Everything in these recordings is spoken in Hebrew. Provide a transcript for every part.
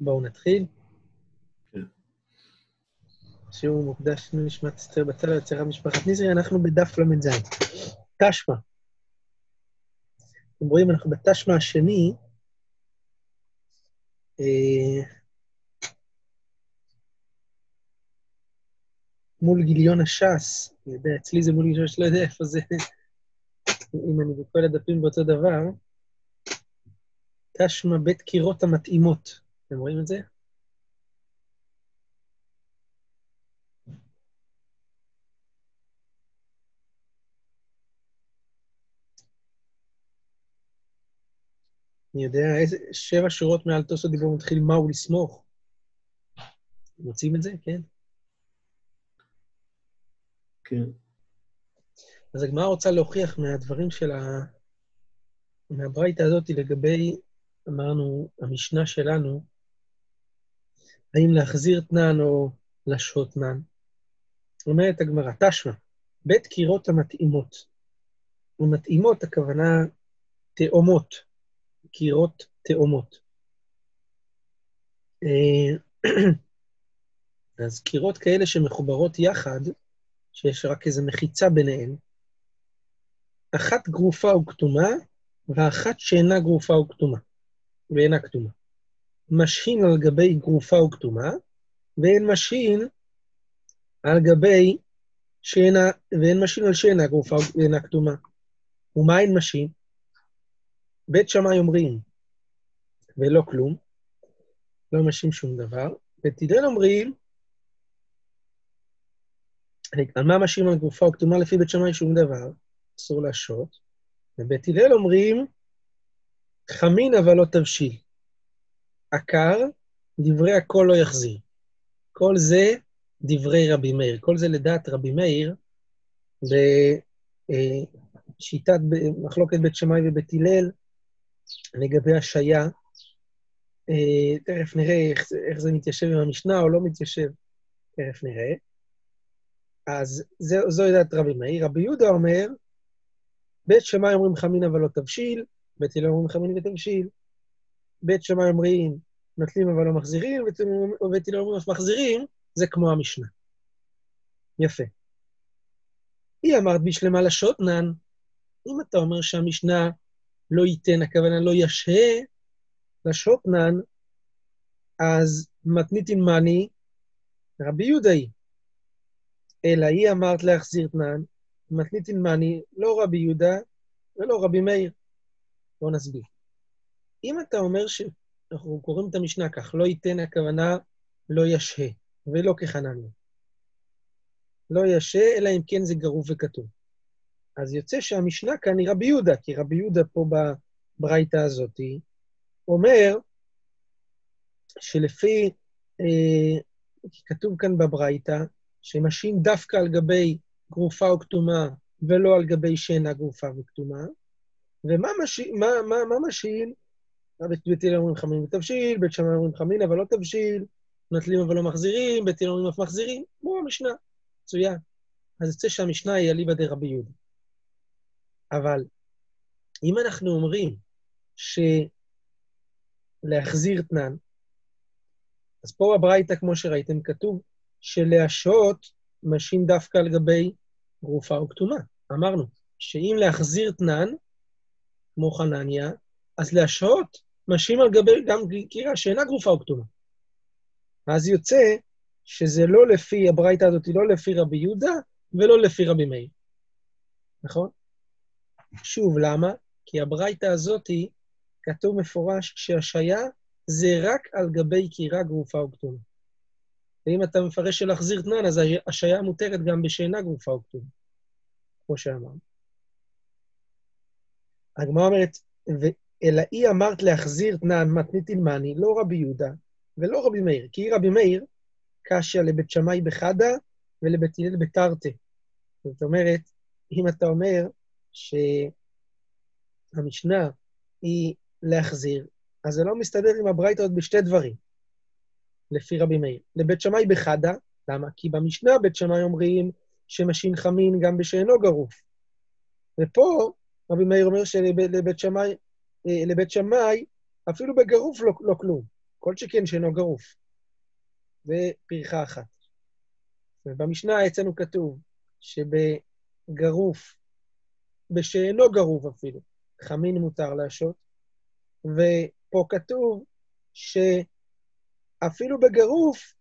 בואו נתחיל. כן. שיעור מוקדש לנשמת אסתר בצלע יצירה משפחת נזרי, אנחנו בדף ל"ז. תשמע. אתם רואים, אנחנו בתשמע השני. אה, מול גיליון הש"ס, אני יודע, אצלי זה מול גיליון הש"ס, לא יודע איפה זה, אם אני בכל הדפים באותו דבר. תשמע בית קירות המתאימות. אתם רואים את זה? אני יודע, איזה שבע שורות מעל תוספות דיבור מתחיל מהו לסמוך. מוצאים את זה? כן. כן. אז הגמרא רוצה להוכיח מהדברים של ה... מהברייתא הזאת לגבי, אמרנו, המשנה שלנו, האם להחזיר תנן או לשהות תנן. אומרת הגמרא, תשמע, בית קירות המתאימות. המתאימות, הכוונה תאומות, קירות תאומות. אה, אז קירות כאלה שמחוברות יחד, שיש רק איזו מחיצה ביניהן, אחת גרופה וכתומה, ואחת שאינה גרופה וכתומה, ואינה כתומה. משהין על גבי גרופה וכתומה, ואין משהין על גבי שאינה, ואין משהין על שאינה גרופה ואינה כתומה. ומה אין משהין? בית שמאי אומרים, ולא כלום, לא משהין שום דבר, בית הלל אומרים, על מה משהין על גרופה וכתומה לפי בית שמאי שום דבר, אסור להשעות, ובית הלל אומרים, חמין אבל לא תבשיל. עקר, דברי הכל לא יחזיר. כל זה דברי רבי מאיר. כל זה לדעת רבי מאיר, בשיטת מחלוקת בית שמאי ובית הלל, לגבי השעיה. אה, תכף נראה איך, איך זה מתיישב עם המשנה או לא מתיישב, תכף נראה. אז זו, זו לדעת רבי מאיר. רבי יהודה אומר, בית שמאי אומרים חמין אבל לא תבשיל, בית הלל אומרים חמין ותבשיל, בית שמאי אומרים נוטלים אבל לא מחזירים, ובית הלל אומרים מחזירים, זה כמו המשנה. יפה. היא אמרת בשלמה לשוטנן, אם אתה אומר שהמשנה לא ייתן, הכוונה לא ישהה לשוטנן, אז מתניתין מאני, רבי יהודה היא. אלא היא אמרת להחזיר תנן, מתניתין מאני, לא רבי יהודה ולא רבי מאיר. בואו נסביר. אם אתה אומר שאנחנו קוראים את המשנה כך, לא ייתן הכוונה לא ישהה, ולא כחנניה. לא ישהה, אלא אם כן זה גרוף וכתוב. אז יוצא שהמשנה כאן היא רבי יהודה, כי רבי יהודה פה בברייתא הזאת אומר שלפי, אה, כתוב כאן בברייתא, שמשהין דווקא על גבי גרופה או קטומה ולא על גבי שאינה גרופה וקטומה, ומה משהין, מה, מה, מה משהין? בית הלל אומרים חמין ותבשיל, בית שמאי אומרים חמין אבל לא תבשיל, נוטלים אבל לא מחזירים, בית הלל אומרים אף מחזירים, כמו המשנה, מצוין. אז יוצא שהמשנה היא אליבא דרבי יהודה. אבל אם אנחנו אומרים שלהחזיר תנן, אז פה בברייתא, כמו שראיתם, כתוב שלהשהות משהין דווקא על גבי גרופה או קטומה. אמרנו שאם להחזיר תנן, כמו חנניה, אז להשהות משהין על גבי גם קירה שאינה גרופה או קטומה. אז יוצא שזה לא לפי, הברייתא הזאת היא לא לפי רבי יהודה ולא לפי רבי מאיר. נכון? שוב, למה? כי הברייתא הזאת כתוב מפורש שהשעיה זה רק על גבי קירה גרופה או כתומה. ואם אתה מפרש של להחזיר תנן, אז השעיה מותרת גם בשאינה גרופה או כתומה, כמו שאמרנו. הגמרא אומרת, אלא היא אמרת להחזיר תנן מתנית אילמני, לא רבי יהודה ולא רבי מאיר, כי רבי מאיר קשיא לבית שמאי בחדה ולבית הלל בתרתי. זאת אומרת, אם אתה אומר שהמשנה היא להחזיר, אז זה לא מסתדר עם הברייתא עוד בשתי דברים, לפי רבי מאיר. לבית שמאי בחדה, למה? כי במשנה בית שמאי אומרים שמשין חמין גם בשאינו גרוף. ופה רבי מאיר אומר שלבית שמאי, לבית שמאי, אפילו בגרוף לא, לא כלום. כל שכן שאינו גרוף. זה פרחה אחת. ובמשנה אצלנו כתוב שבגרוף, בשאינו גרוף אפילו, חמין מותר להשעות, ופה כתוב שאפילו בגרוף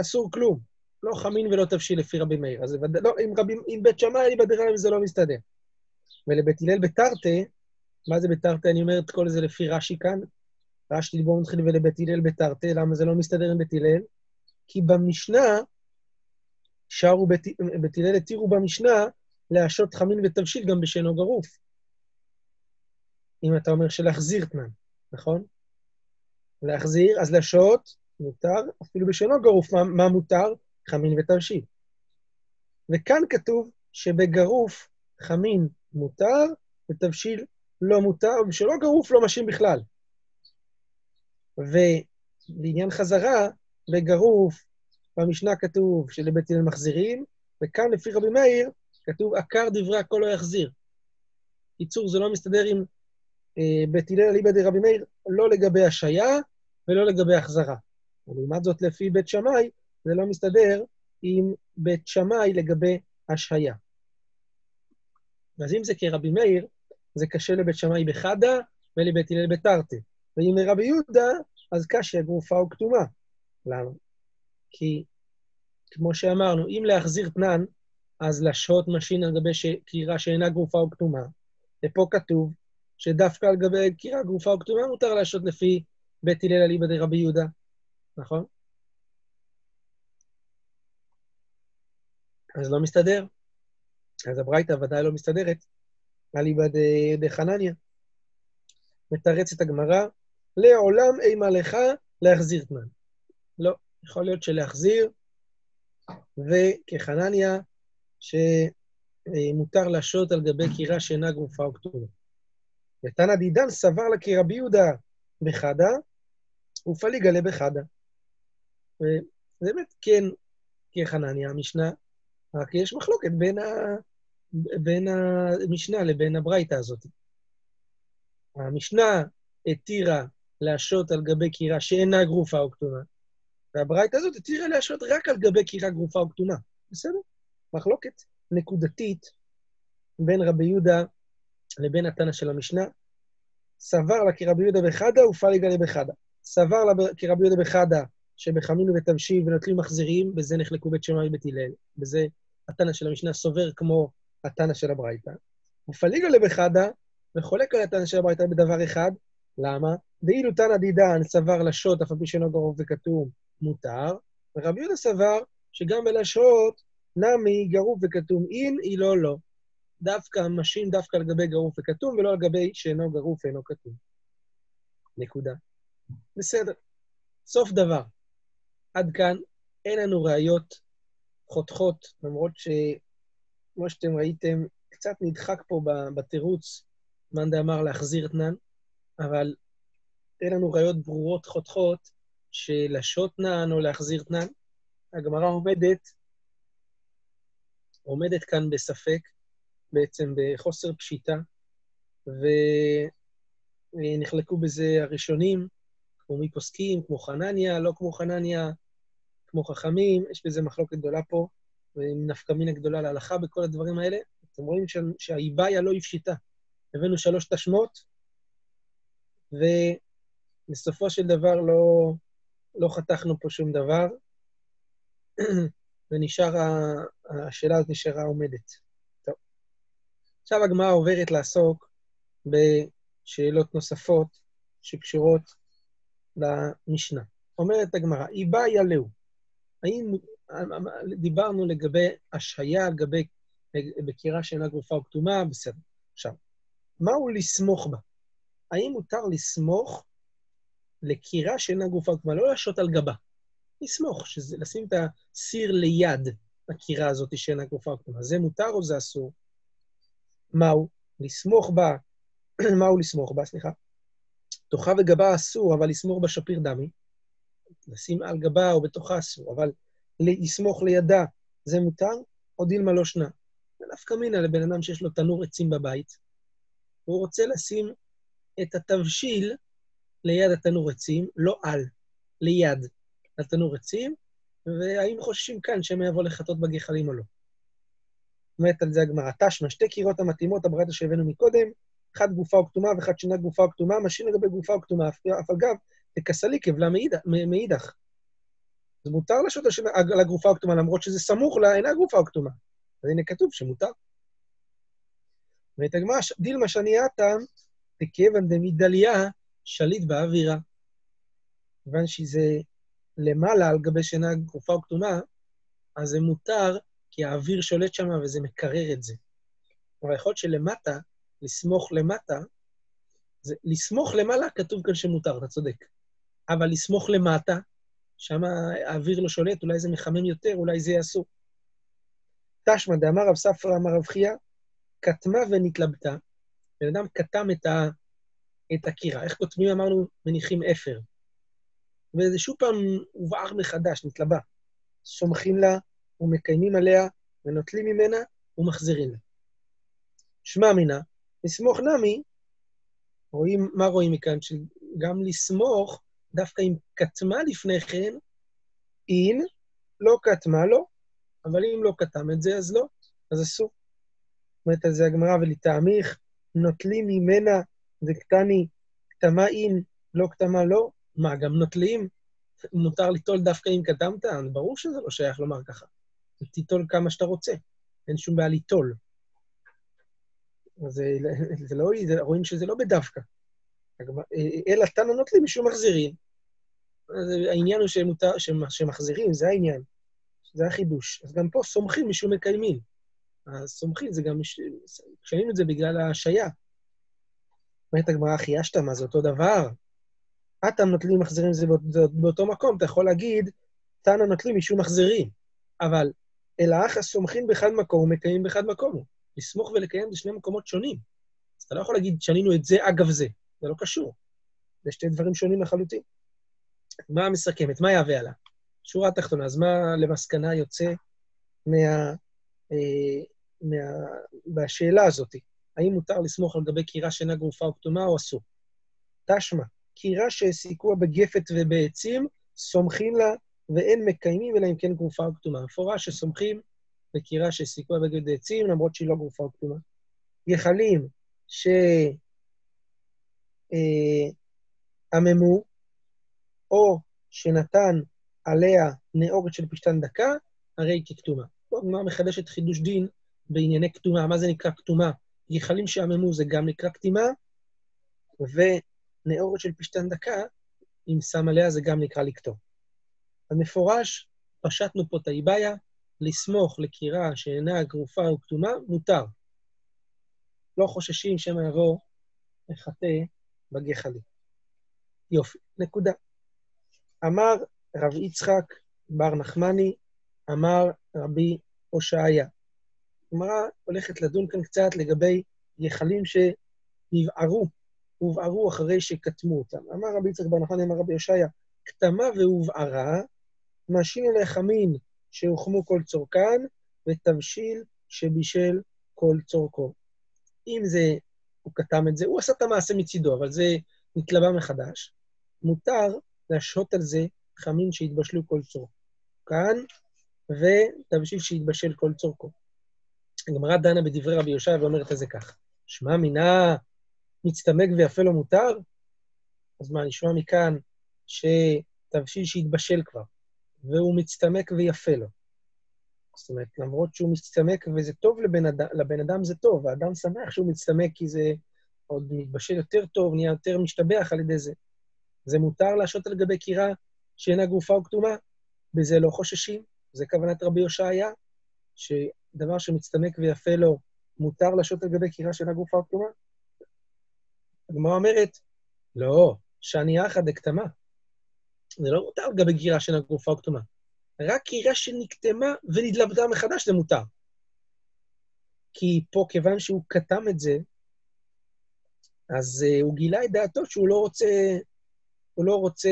אסור כלום. לא חמין ולא תבשיל לפי רבי מאיר. אז. לא, עם, רבי, עם בית שמאי, אני בדריים זה לא מסתדר. ולבית הלל בתרתי, מה זה בתרתי? אני אומר את כל זה לפי רש"י כאן. רש"י דיבור מתחיל ולבית הלל בתרתי, למה זה לא מסתדר עם בית הלל? כי במשנה, שרו בית הלל התירו במשנה להשעות חמין ותבשיל גם בשאינו גרוף. אם אתה אומר שלהחזיר תנן, נכון? להחזיר, אז להשעות מותר, אפילו בשאינו גרוף, מה, מה מותר? חמין ותבשיל. וכאן כתוב שבגרוף חמין מותר ותבשיל לא מותר, ושלא גרוף לא משאים בכלל. ולעניין חזרה, בגרוף, במשנה כתוב שלבית הלל מחזירים, וכאן לפי רבי מאיר כתוב עקר דברי הכל לא יחזיר. קיצור, זה לא מסתדר עם אה, בית הלל אליבא דרבי מאיר, לא לגבי השעיה ולא לגבי החזרה. ולעומת זאת, לפי בית שמאי, זה לא מסתדר עם בית שמאי לגבי השהיה. אז אם זה כרבי מאיר, זה קשה לבית שמאי בחדא ולבית הלל בתרתי. ואם לרבי יהודה, אז קשה גרופה וקטומה. למה? כי, כמו שאמרנו, אם להחזיר תנן, אז לשהות משהין על גבי קירה שאינה גרופה וקטומה. ופה כתוב שדווקא על גבי קירה גרופה וקטומה מותר להשהות לפי בית הלל אליבא דרבי יהודה, נכון? אז לא מסתדר. אז הברייתא ודאי לא מסתדרת. אליבא דחנניה. מתרצת הגמרא, לעולם אימה לך להחזיר תנן. לא, יכול להיות שלהחזיר, וכחנניה, שמותר להשעות על גבי קירה שאינה גרופה או כתובה. ותנא דידן סבר לה כרבי יהודה בחדה, ופליגה לבחדה. ובאמת, כן, כחנניה, המשנה, רק יש מחלוקת בין, ה... בין המשנה לבין הברייתא הזאת. המשנה התירה להשעות על גבי קירה שאינה גרופה או כתומה, והברייתא הזאת התירה להשעות רק על גבי קירה גרופה או כתומה. בסדר? מחלוקת נקודתית בין רבי יהודה לבין התנא של המשנה. סבר לה כרבי יהודה בחדה ופליגה לבחדה. סבר לה כרבי יהודה בחדה שבחמין ובתבשיל ונוטלים מחזירים, בזה נחלקו בית שמאי ובית הלל. בזה התנא של המשנה סובר כמו התנא של הברייתא. ופליגה לבחדה וחולק על התנא של הברייתא בדבר אחד, למה? ואילו תנא דידן סבר לשוט, אף על פי שאינו גרוב וכתום, מותר, ורבי יהודה סבר שגם בלשהות, נמי גרוף וקטום אין, אי לא לא. דווקא משהין דווקא לגבי גרוף וקטום, ולא לגבי שאינו גרוף ואינו קטום. נקודה. בסדר. סוף דבר. עד כאן אין לנו ראיות חותכות, למרות שכמו שאתם ראיתם, קצת נדחק פה בתירוץ, מאן דאמר להחזיר תנן, אבל אין לנו ראיות ברורות חותכות של תנן או להחזיר תנן. הגמרא עומדת, עומדת כאן בספק, בעצם בחוסר פשיטה, ונחלקו בזה הראשונים, כמו מי פוסקים, כמו חנניה, לא כמו חנניה, כמו חכמים, יש בזה מחלוקת גדולה פה, ונפקא מינה גדולה להלכה בכל הדברים האלה. אתם רואים שהאיבאיה לא הפשיטה. הבאנו שלוש תשמות, ובסופו של דבר לא, לא חתכנו פה שום דבר, ונשאר, השאלה הזאת נשארה עומדת. טוב. עכשיו הגמרא עוברת לעסוק בשאלות נוספות שקשורות למשנה. אומרת הגמרא, איבה ילאו. האם דיברנו לגבי השהיה, לגבי בקירה שאינה גרופה או כתומה? בסדר. עכשיו, מהו לסמוך בה? האם מותר לסמוך לקירה שאינה גרופה או כתומה? לא להשעות על גבה. לסמוך, שזה לשים את הסיר ליד הקירה הזאת שאינה גרופה או כתומה. זה מותר או זה אסור? מהו? לסמוך בה, מהו לסמוך בה, סליחה? תוכה וגבה אסור, אבל לסמוך בה שפיר דמי. לשים על גבה או בתוכה אסור, אבל לסמוך לידה זה מותר, או דילמה לא שנה. זה נפקא מינה לבן אדם שיש לו תנור עצים בבית, והוא רוצה לשים את התבשיל ליד התנור עצים, לא על, ליד התנור עצים, והאם חוששים כאן שמא יבוא לחטות בגחלים או לא. אומרת על זה הגמרא, תשמע, שתי קירות המתאימות, הברייתא שהבאנו מקודם, אחת גופה או כתומה ואחת שאינה גופה או כתומה, משאיר לגבי גופה או כתומה, אף אגב, תכסלי כבלה מאידך. אז מותר לשוט על הגופה או כתומה, למרות שזה סמוך לה, אינה גופה או כתומה. אז הנה כתוב שמותר. ואת הגמרא, דילמה שניאתם, דכיוון דמידליה, שליט באווירה. כיוון שזה למעלה על גבי שינה גופה או כתומה, אז זה מותר, כי האוויר שולט שם וזה מקרר את זה. אבל יכול להיות שלמטה, לסמוך למטה, זה, לסמוך למעלה כתוב כאן שמותר, אתה צודק. אבל לסמוך למטה, שם האוויר לא שולט, אולי זה מחמם יותר, אולי זה אסור. תשמע, דאמר רב ספרא אמר רב חייא, כתמה ונתלבטה. בן אדם כתם את, ה, את הקירה. איך כותבים, אמרנו, מניחים אפר. וזה שוב פעם הובער מחדש, נתלבא. סומכים לה ומקיימים עליה ונוטלים ממנה ומחזירים לה. שמע מינה, לסמוך נמי, רואים, מה רואים מכאן? שגם לסמוך, דווקא אם כתמה לפני כן, אם לא כתמה לו, אבל אם לא כתם את זה, אז לא, אז אסור. אומרת על זה הגמרא, ולטעמיך, נוטלים ממנה וקטני, כתמה אם, לא כתמה לא, מה, גם נוטלים? מותר ליטול דווקא אם קדמת? ברור שזה לא שייך לומר ככה. תיטול כמה שאתה רוצה, אין שום בעיה ליטול. זה, זה לא, זה, רואים שזה לא בדווקא. אלא תנא נוטלים משום מחזירים. העניין הוא שמותר, שמחזירים, זה העניין. זה החידוש. אז גם פה סומכים משום מקיימים. הסומכים זה גם, משנים את זה בגלל ההשעיה. אומרת הגמרא, חיישת, מה זה אותו דבר? אטם נוטלים מחזירים זה באותו מקום, אתה יכול להגיד, תנא נוטלים משום מחזירים, אבל אלא אחא סומכים באחד מקום ומקיימים באחד מקום. לסמוך ולקיים זה שני מקומות שונים. אז אתה לא יכול להגיד, שנינו את זה אגב זה. זה לא קשור. זה שתי דברים שונים לחלוטין. מה מסכמת? מה יהווה עלה? שורה התחתונה, אז מה למסקנה יוצא מה... אה, מה... בשאלה הזאת? האם מותר לסמוך על גבי קירה שאינה גרופה או כתומה או אסור? תשמע, קירה שהעסיקוה בגפת ובעצים, סומכים לה ואין מקיימים, אלא אם כן גרופה או כתומה. מפורש שסומכים בקירה שהעסיקוה בגפת ובעצים, למרות שהיא לא גרופה או כתומה. גחלים שעממו, אה, או שנתן עליה נאורת של פשתן דקה, הרי היא ככתומה. פה הגמרא מחדשת חידוש דין בענייני כתומה. מה זה נקרא כתומה? גחלים שעממו זה גם נקרא כתימה, ו... נאורת של פשטן דקה, אם שם עליה זה גם נקרא לקטור. אז מפורש, פשטנו פה את האיבעיה, לסמוך לקירה שאינה גרופה או כתומה, מותר. לא חוששים שמא יבוא לחטא בגחלי. יופי, נקודה. אמר רב יצחק בר נחמני, אמר רבי הושעיה. הגמרא הולכת לדון כאן קצת לגבי גחלים שנבערו הובערו אחרי שקטמו אותם. אמר רבי יצחק בר נחמן, אמר רבי יושעיה, כתמה והובערה, מאשים אלי מין שהוחמו כל צורכן, ותבשיל שבישל כל צורכו. אם זה, הוא כתם את זה, הוא עשה את המעשה מצידו, אבל זה נתלווה מחדש. מותר להשהות על זה חמין שהתבשלו כל צורכן, ותבשיל שהתבשל כל צורכו. הגמרא דנה בדברי רבי יושע ואומרת את זה כך: שמע מינה מצטמק ויפה לו מותר? אז מה, נשמע מכאן שתבשיל שהתבשל כבר, והוא מצטמק ויפה לו. זאת אומרת, למרות שהוא מצטמק וזה טוב לבן אדם, לבן אדם זה טוב, האדם שמח שהוא מצטמק כי זה עוד מתבשל יותר טוב, נהיה יותר משתבח על ידי זה. זה מותר להשעות על גבי קירה שאינה גרופה או כתומה, בזה לא חוששים. זה כוונת רבי הושעיה, שדבר שמצטמק ויפה לו, מותר להשעות על גבי קירה שאינה גרופה או כתומה. הגמרא אומרת, לא, שאני אחא דקתמה. זה לא מותר לגבי גירה שאינה גרופה או כתומה. רק גירה שנקטמה ונדלבתה מחדש זה מותר. כי פה, כיוון שהוא כתם את זה, אז uh, הוא גילה את דעתו שהוא לא רוצה, הוא לא רוצה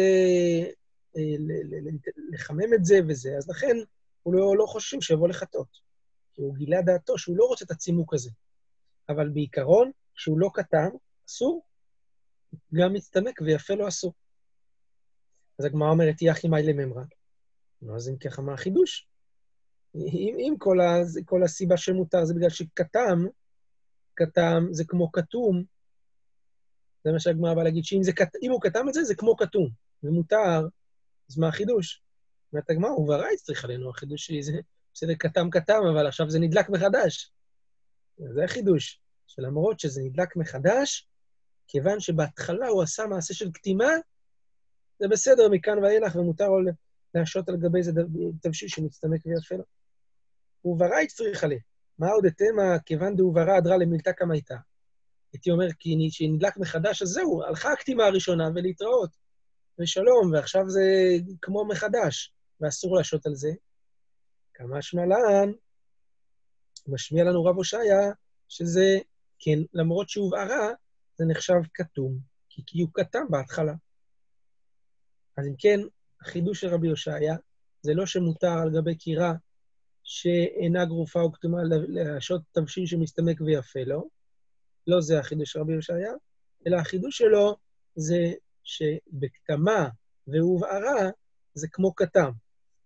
uh, לחמם את זה וזה, אז לכן הוא לא, לא חושבים שיבוא לחטות. כי הוא גילה דעתו שהוא לא רוצה את הצימוק הזה. אבל בעיקרון, כשהוא לא כתם, אסור. גם מצטמק ויפה לא אסור. אז הגמרא אומרת, יחי מאי לממרא. נו, אז אם ככה, מה החידוש? אם, אם כל, ה, כל הסיבה שמותר זה בגלל שכתם, כתם זה כמו כתום, זה מה שהגמרא באה להגיד, שאם זה, הוא כתם את זה, זה כמו כתום, ומותר, אז מה החידוש? אומרת הגמרא, הוא ברא צריך עלינו, החידוש שלי זה בסדר, כתם כתם, אבל עכשיו זה נדלק מחדש. זה החידוש, שלמרות שזה נדלק מחדש, כיוון שבהתחלה הוא עשה מעשה של קטימה, זה בסדר מכאן ואילך, ומותר לו להשעות על גבי זה תבשיל שמצטמק ויפה לו. וברא צריך עליה. מה עוד אתמה, כיוון דאוברא אדרא למילתא כמייתא. הייתי אומר, כי שנדלק מחדש, אז זהו, הלכה הקטימה הראשונה ולהתראות. ושלום, ועכשיו זה כמו מחדש, ואסור להשעות על זה. כמה שמלן, משמיע לנו רב הושעיה, שזה, כן, למרות שהובערה, זה נחשב כתום, כי הוא כתם בהתחלה. אז אם כן, החידוש של רבי הושעיה זה לא שמותר על גבי קירה שאינה גרופה או כתומה להשעות תבשיל שמסתמק ויפה לו, לא זה החידוש של רבי הושעיה, אלא החידוש שלו זה שבכתמה והובערה זה כמו כתם.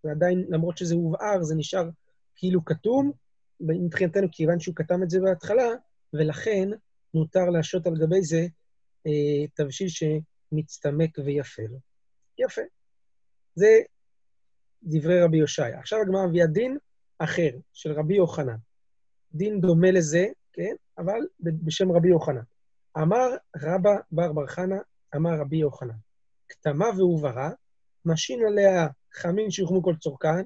ועדיין, למרות שזה הובער, זה נשאר כאילו כתום, מבחינתנו, כיוון שהוא קטם את זה בהתחלה, ולכן מותר להשהות על גבי זה אה, תבשיל שמצטמק ויפה לו. יפה. זה דברי רבי אושעיא. עכשיו הגמרא מביאה דין אחר, של רבי יוחנן. דין דומה לזה, כן? אבל בשם רבי יוחנן. אמר רבה בר בר חנה, אמר רבי יוחנן, קטמה והובערה, משהין עליה חמין שיוחמו כל צורכן,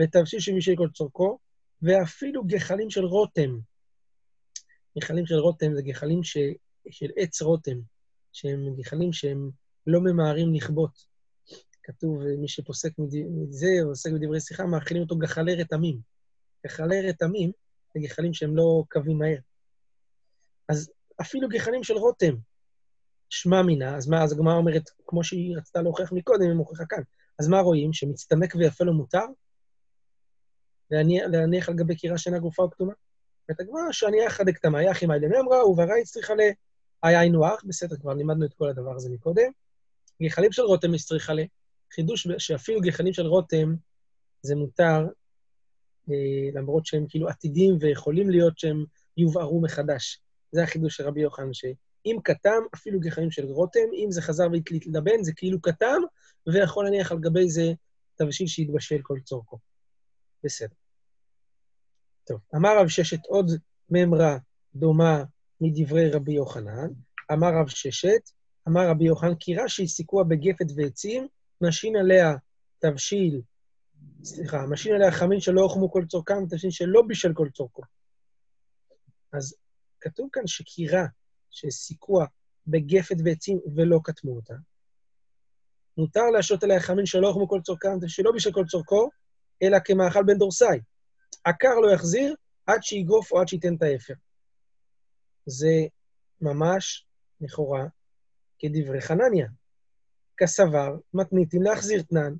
ותבשיל שמישל כל צורכו, ואפילו גחלים של רותם. גחלים של רותם זה גחלים ש... של עץ רותם, שהם גחלים שהם לא ממהרים לכבות. כתוב, מי שפוסק מזה, או עוסק בדברי שיחה, מאכילים אותו גחלי רתמים. גחלי רתמים זה גחלים שהם לא קווים מהר. אז אפילו גחלים של רותם, שמע מינה, אז מה, אז הגמרא אומרת, כמו שהיא רצתה להוכיח מקודם, היא מוכיחה כאן. אז מה רואים? שמצטמק ויפה לו מותר? להניח, על גבי קירה שאינה גופה או כתומה? ואת הגמרא שהניח עד הקטמה, יחי מאי לממרא, וברא הצריכה ל... היה היינו הך, בסדר, כבר לימדנו את כל הדבר הזה מקודם. גחלים של רותם הצריכה ל... חידוש שאפילו גחלים של רותם זה מותר, אה, למרות שהם כאילו עתידים ויכולים להיות שהם הובערו מחדש. זה החידוש של רבי יוחנן, שאם קטם, אפילו גחלים של רותם, אם זה חזר והתלבן, זה כאילו קטם, ויכול להניח על גבי זה תבשיל שיתבשל כל צורכו. בסדר. טוב, אמר רב ששת עוד מימרה דומה מדברי רבי יוחנן, אמר רב ששת, אמר רבי יוחנן, כירה שהסיקוה בגפת ועצים, משהין עליה תבשיל, סליחה, משהין עליה חמין שלא הוחמו כל צורכם, ותבשיל שלא בישל כל צורכו. אז כתוב כאן שקירה שהסיקוה בגפת ועצים ולא קטמו אותה, מותר להשהות עליה חמין שלא הוחמו כל צורכם, ושלא בישל כל צורכו, אלא כמאכל בן דורסאי. עקר לא יחזיר עד שיגרוף או עד שייתן את האפר. זה ממש, לכאורה, כדברי חנניה. קסבר, מתניתין להחזיר תנן,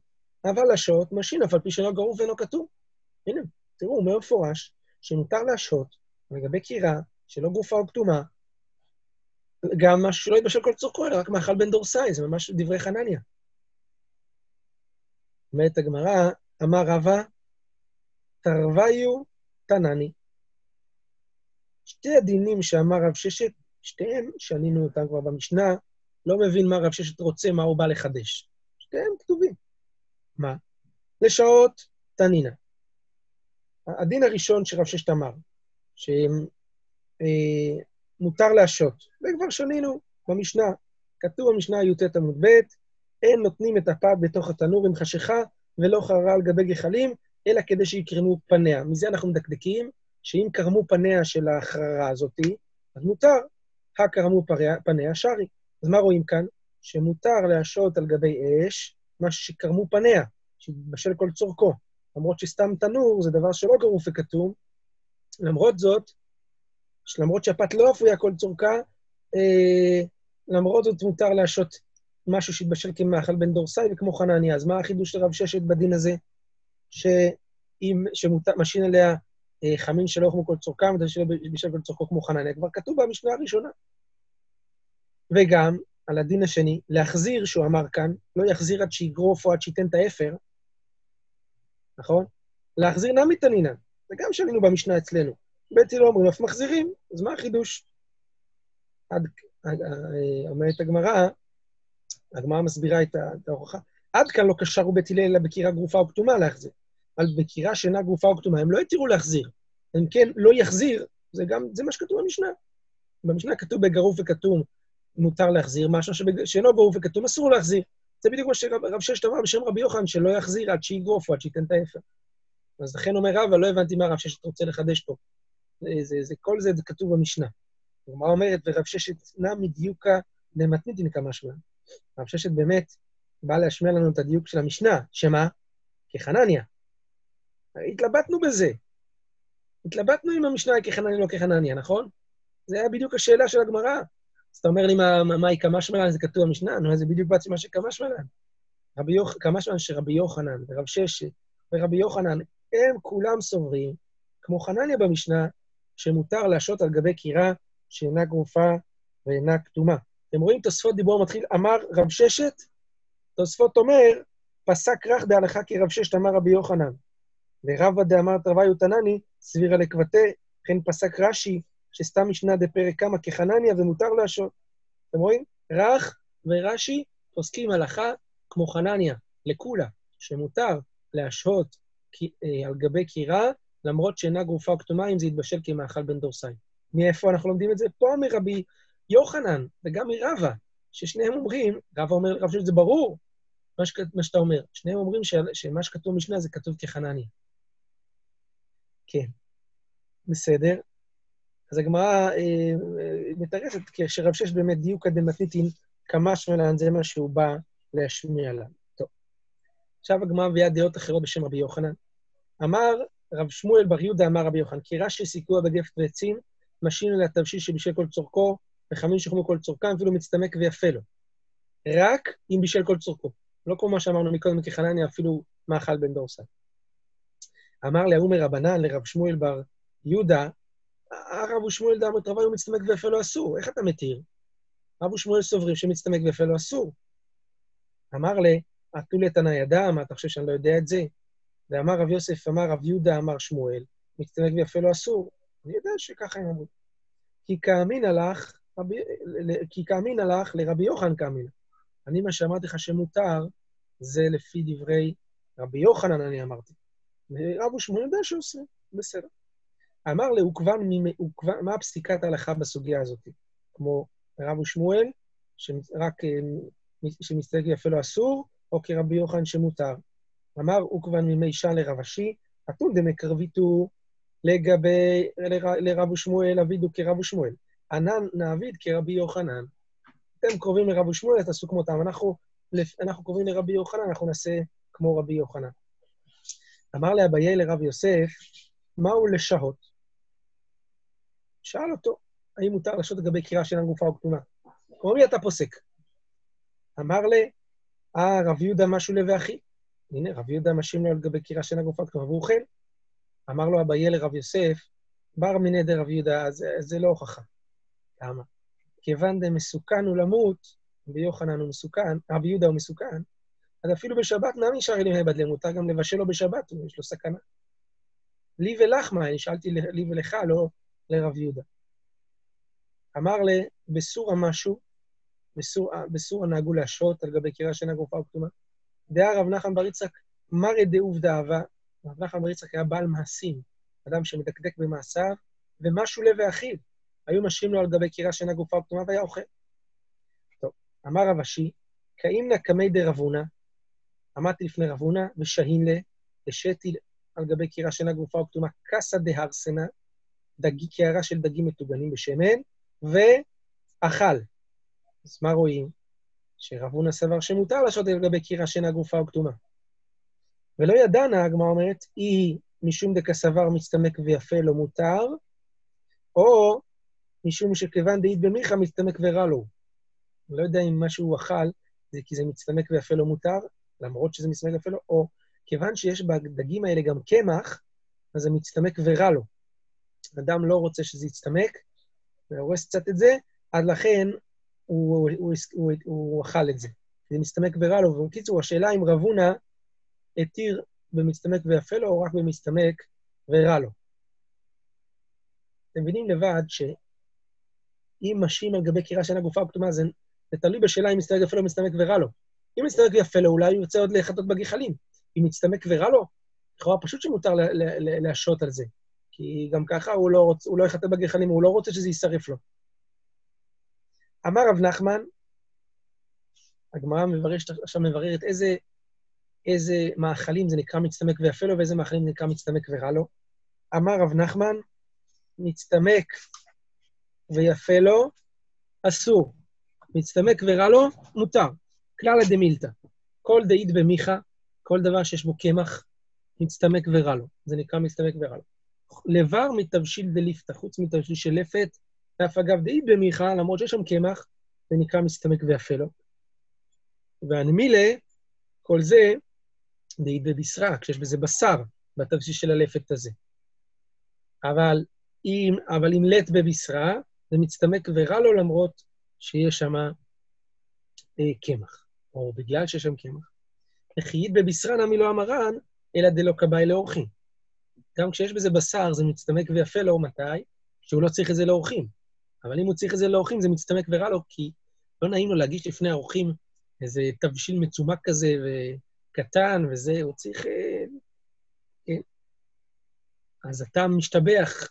אבל לשהות משהין אף על פי שלא גרוף ואינו קטום. הנה, תראו, הוא אומר מפורש שמותר להשהות לגבי קירה שלא גרופה או קטומה, גם משהו שלא התבשל כל צורכו, אלא רק מאכל בן דרוסאי, זה ממש דברי חנניה. אומרת הגמרא, אמר רבא, תרווייהו תננהי. שתי הדינים שאמר רב ששת, שתיהם, שנינו אותם כבר במשנה, לא מבין מה רב ששת רוצה, מה הוא בא לחדש. שתיהם כתובים. מה? לשעות תנינה. הדין הראשון שרב ששת אמר, שמותר אה, להשעות, וכבר שנינו במשנה, כתוב במשנה י"ט עמוד ב', אין נותנים את הפת בתוך התנור עם חשיכה ולא חררה על גבי גחלים, אלא כדי שיקרמו פניה. מזה אנחנו מדקדקים, שאם קרמו פניה של החררה הזאתי, אז מותר, הקרמו פניה שרי. אז מה רואים כאן? שמותר להשעות על גבי אש משהו שקרמו פניה, שיתבשל כל צורכו. למרות שסתם תנור זה דבר שלא גרוף וכתום, למרות זאת, למרות שהפת לא אפויה כל צורכה, אה, למרות זאת מותר להשעות משהו שהתבשל כמאכל בן דורסאי וכמו חנניה. אז מה החידוש של רב ששת בדין הזה? שאם, שמשין עליה אה, חמין שלא כמו כל צורכם, ושלא בשל כל צורכו כמו חנניה, כבר כתוב במשנה הראשונה. וגם, על הדין השני, להחזיר, שהוא אמר כאן, לא יחזיר עד שיגרוף או עד שייתן את האפר, נכון? להחזיר נמי תנינן. זה גם שנינו במשנה אצלנו. בית הלל אומרים, אף מחזירים, אז מה החידוש? עד, עד, אה, אומרת הגמרא, הגמרא מסבירה את ההוכחה, עד כאן לא קשרו בית הלל אלא בקירה גרופה או כתומה להחזיר. על בקירה שאינה גרופה או כתומה, הם לא התירו להחזיר. אם כן, לא יחזיר, זה גם, זה מה שכתוב במשנה. במשנה כתוב בגרוף וכתום מותר להחזיר, משהו שאינו גרוף וכתום אסור להחזיר. זה בדיוק מה שרב ששת אמר בשם רבי יוחנן, שלא יחזיר עד שיגרוף או עד שייתן את ההפך. אז לכן אומר רבא, לא הבנתי מה רב ששת רוצה לחדש פה. זה, זה, זה, כל זה, זה כתוב במשנה. הגמרא אומרת, ורב ששת נע מדיוקה דמתניתין כמה שמע. רב ששת באמת בא להשמיע לנו את הדיוק של המשנה, שמה? כחנניה. התלבטנו בזה. התלבטנו עם המשנה כחנניה לא כחנניה, נכון? זה היה בדיוק השאלה של הגמרא. אז אתה אומר לי, מה, היא כמה שמלן? זה כתוב במשנה? נו, זה בדיוק בעצם מה שכמה שמלן. רבי יוח, כמה שמלן שרבי יוחנן ורב ששת ורבי יוחנן, הם כולם סוברים, כמו חנניה במשנה, שמותר להשעות על גבי קירה שאינה גרופה ואינה כתומה. אתם רואים תוספות דיבור מתחיל, אמר רב ששת, תוספות אומר, פסק רך דהלכה כרב ששת אמר רבי יוחנן. ורבא דאמר תרוויו תנני, סבירה לקבטה, וכן פסק רש"י, שסתם משנה דפרק כמה כחנניה ומותר להשעות. אתם רואים? רך ורש"י פוסקים הלכה כמו חנניה, לקולה, שמותר להשהות אה, על גבי קירה, למרות שאינה גרופה או כתומה, אם זה יתבשל כמאכל בן דורסיים. מאיפה אנחנו לומדים את זה? פה מרבי יוחנן וגם מרבה, ששניהם אומרים, רבה אומר, רב שזה ברור, מה, ש, מה שאתה אומר. שניהם אומרים ש, שמה שכתוב במשנה זה כתוב כחנניה. כן, בסדר. אז הגמרא אה, מתרצת, כשרב שש באמת דיוקא דמתניתין קא משמע לן, זה מה שהוא בא להשמיע לה. טוב. עכשיו הגמרא מביאה דעות אחרות בשם רבי יוחנן. אמר רב שמואל בר יהודה אמר רבי יוחנן, כירה שהסיקוה בגפת ועצים, משהין עליה תבשיל שבישל כל צורכו, וחמים שחמו כל צורכם, אפילו מצטמק ויפה לו. רק אם בישל כל צורכו. לא כמו מה שאמרנו מקודם כחנניה, אפילו מאכל בן דרוסאי. אמר ליה ההוא מרבנן לרב שמואל בר יהודה, הרב שמואל דאמר רבי הוא מצטמק ויפה לו אסור, איך אתה מתיר? רב שמואל סוברים שמצטמק ויפה לו אסור. אמר לי, עטו לי תנא ידע, מה אתה חושב שאני לא יודע את זה? ואמר רב יוסף, אמר רב יהודה, אמר שמואל, מצטמק ויפה לו אסור. אני יודע שככה הם אמרו. כי כאמין הלך, רבי, כי כאמין הלך לרבי יוחנן כאמין. אני, מה שאמרתי לך שמותר, זה לפי דברי רבי יוחנן, אני אמרתי. ורב ושמואל יודע שעושה, בסדר. אמר כבר, מה פסיקת ההלכה בסוגיה הזאת? כמו רב ושמואל, שרק אה, שמסתייג יפה לו אסור, או כרבי יוחנן שמותר. אמר, כבר ממי שן לרב אשי, אתון דמקרביתו לגבי, לרב ושמואל, אבידו כרב ושמואל. ענן נעביד כרבי יוחנן. אתם קרובים לרב ושמואל, תעשו כמותם. אנחנו, אנחנו קרובים לרבי יוחנן, אנחנו נעשה כמו רבי יוחנן. אמר לאביי לרב יוסף, מהו לשהות? שאל אותו, האם מותר לשהות לגבי קריאה שאינה גופה או כתומה? מי אתה פוסק? אמר לי, אה, רב יהודה משהו לב הנה, רב יהודה משים לו על גבי קריאה שאינה גופה כתומה, והוא אוכל. אמר לו אביי לרב יוסף, בר מיני דרב יהודה, אז זה לא הוכחה. למה? כיוון דמסוכן הוא למות, ויוחנן הוא מסוכן, רבי יהודה הוא מסוכן, אז אפילו בשבת נמי נשאר אלים היבדלה, מותר גם לבשל לו בשבת, יש לו סכנה. לי ולך מה, אני שאלתי לי ולך, לא לרב יהודה. אמר לי, בסורה משהו, בסורה נהגו להשרות על גבי קירה שאינה גרופה וכתומה. דעה רב נחמן בר יצחק, מרא דעובדא אהבה, רב נחמן בר יצחק היה בעל מעשים, אדם שמדקדק במעשיו, ומשהו לב ואחיו. היו משרים לו על גבי קירה שאינה גופה וכתומה והיה אוכל. טוב, אמר רב אשי, כאימנא קמי דרבונה, עמדתי לפני רבונה, ושהין לה, השתי על גבי קירה שאינה גופה וכתומה, קסא דהרסנה, דגי, קערה של דגים מטוגנים בשמן, ואכל. אז מה רואים? שרבונה סבר שמותר לשעות על גבי קירה שאינה גופה וכתומה. ולא ידענה, הגמרא אומרת, היא משום דקסבר מצטמק ויפה לא מותר, או משום שכיוון דאית במיכה מצטמק ורע לו. לא יודע אם מה שהוא אכל זה כי זה מצטמק ויפה לא מותר, למרות שזה מצטמק ויפה לא, או כיוון שיש בדגים האלה גם קמח, אז זה מצטמק ורע לו. אדם לא רוצה שזה יצטמק, והורס קצת את זה, אז לכן הוא, הוא, הוא, הוא אכל את זה. זה מסתמק ורע לו. ובקיצור, השאלה אם רב הונא התיר במסתמק ויפה לו, או רק במסתמק ורע לו. אתם מבינים לבד שאם משאים על גבי קירה שאינה גופה וכתומה, זה, זה תלוי בשאלה אם מסתמק יפה לו מסתמק ורע לו. אם מסתמק ויפה לו, אולי הוא ירצה עוד לחטות בגחלים. אם מסתמק ורע לו, לכאורה פשוט שמותר להשעות על זה. כי גם ככה הוא לא, רוצ, הוא לא יחטא בגחלים, הוא לא רוצה שזה יישרף לו. אמר רב נחמן, הגמרא עכשיו מבררת איזה, איזה מאכלים זה נקרא מצטמק ויפה לו, ואיזה מאכלים זה נקרא מצטמק ורע לו. אמר רב נחמן, מצטמק ויפה לו, אסור. מצטמק ורע לו, מותר. כלל הדמילתא. כל דאית במיכה, כל דבר שיש בו קמח, מצטמק ורע לו. זה נקרא מצטמק ורע לו. לבר מתבשיל דליפתא, חוץ מתבשיל של לפת, ואף אגב דאית במיכה, למרות שיש שם קמח, זה נקרא מסתמק ויפה לו. והנמילה, כל זה דאית בבשרה, כשיש בזה בשר, בתבשיל של הלפת הזה. אבל אם, אבל אם לט בבשרה, זה מצטמק ורע לו למרות שיש שם אה, קמח, או בגלל שיש שם קמח. וחיית בבשרה נמי לא המרן, אלא דלא כבאי לאורחים. גם כשיש בזה בשר, זה מצטמק ויפה לו, מתי? שהוא לא צריך את זה לאורחים. אבל אם הוא צריך את זה לאורחים, זה מצטמק ורע לו, כי לא נעים לו להגיש לפני האורחים איזה תבשיל מצומק כזה וקטן וזה, הוא צריך... אה, כן. אז אתה משתבח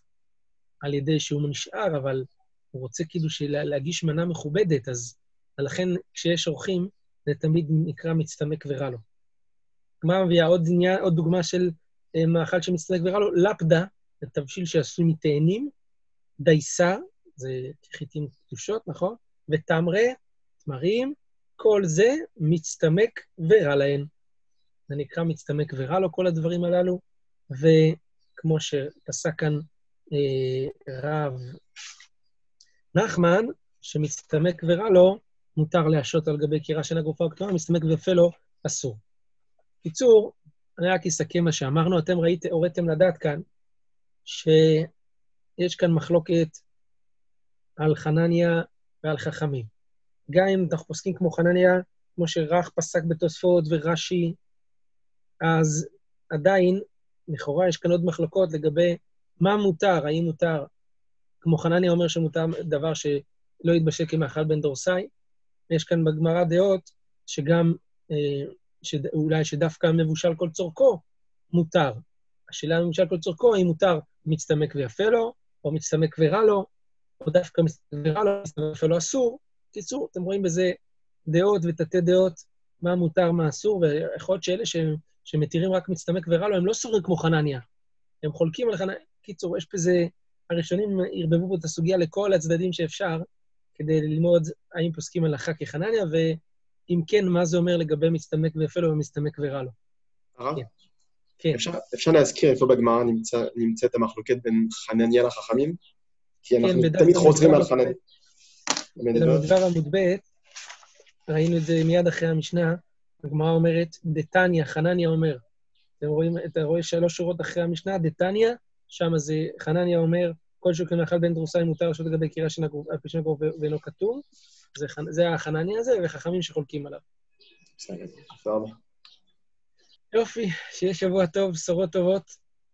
על ידי שהוא נשאר, אבל הוא רוצה כאילו להגיש מנה מכובדת, אז לכן כשיש אורחים, זה תמיד נקרא מצטמק ורע לו. הגמרא מביאה עוד, עוד דוגמה של מאכל שמצטמק ורע לו, לפדה, זה תבשיל שעשוי מתאנים, דייסה, זה חיטים קדושות, נכון? ותמרה, תמרים, כל זה מצטמק ורע להן. זה נקרא מצטמק ורע לו, כל הדברים הללו, וכמו שפסק כאן אה, רב נחמן, שמצטמק ורע לו, מותר להשעות על גבי קירה של הגופה הכתובה, מסתמק ויפה לו, אסור. קיצור, אני רק אסכם מה שאמרנו. אתם ראיתם, הוריתם לדעת כאן שיש כאן מחלוקת על חנניה ועל חכמים. גם אם אנחנו פוסקים כמו חנניה, כמו שרך פסק בתוספות ורש"י, אז עדיין, לכאורה יש כאן עוד מחלוקות לגבי מה מותר, האם מותר, כמו חנניה אומר שמותר דבר שלא יתבשל כמאכל בן דורסאי, יש כאן בגמרא דעות שגם, אה, שאולי שדווקא מבושל כל צורכו, מותר. השאלה מבושל כל צורכו, האם מותר מצטמק ויפה לו, או מצטמק ורע לו, או דווקא מצטמק ורע לו, מצטמק ויפה לו אסור. בקיצור, אתם רואים בזה דעות ותתי דעות, מה מותר, מה אסור, ויכול להיות שאלה ש, שמתירים רק מצטמק ורע לו, הם לא סוברים כמו חנניה. הם חולקים על חנניה. בקיצור, יש בזה, הראשונים ערבבו פה את הסוגיה לכל הצדדים שאפשר, כדי ללמוד האם פוסקים הלכה כחנניה, ואם כן, מה זה אומר לגבי מצטמק ויפה לו ומסתמק ורע לו. הרב? כן. כן. אפשר, אפשר להזכיר איפה בגמרא נמצא, נמצאת המחלוקת בין חנניה לחכמים? כי אנחנו כן, תמיד חוזרים על חנניה. במדבר עמוד ב', ראינו את זה מיד אחרי המשנה, הגמרא אומרת, דתניא, חנניה אומר. אתם רואים, אתה רואה שלוש שורות אחרי המשנה, דתניא, שם זה, חנניה אומר, כל שוקן מאכל בן דרוסיים מותר לשעות לגבי קריאה של פי שני גרוב ואינו כתוב. זה, זה החנניה הזה, וחכמים שחולקים עליו. בסדר, יופי, שיהיה שבוע טוב, בשורות טובות.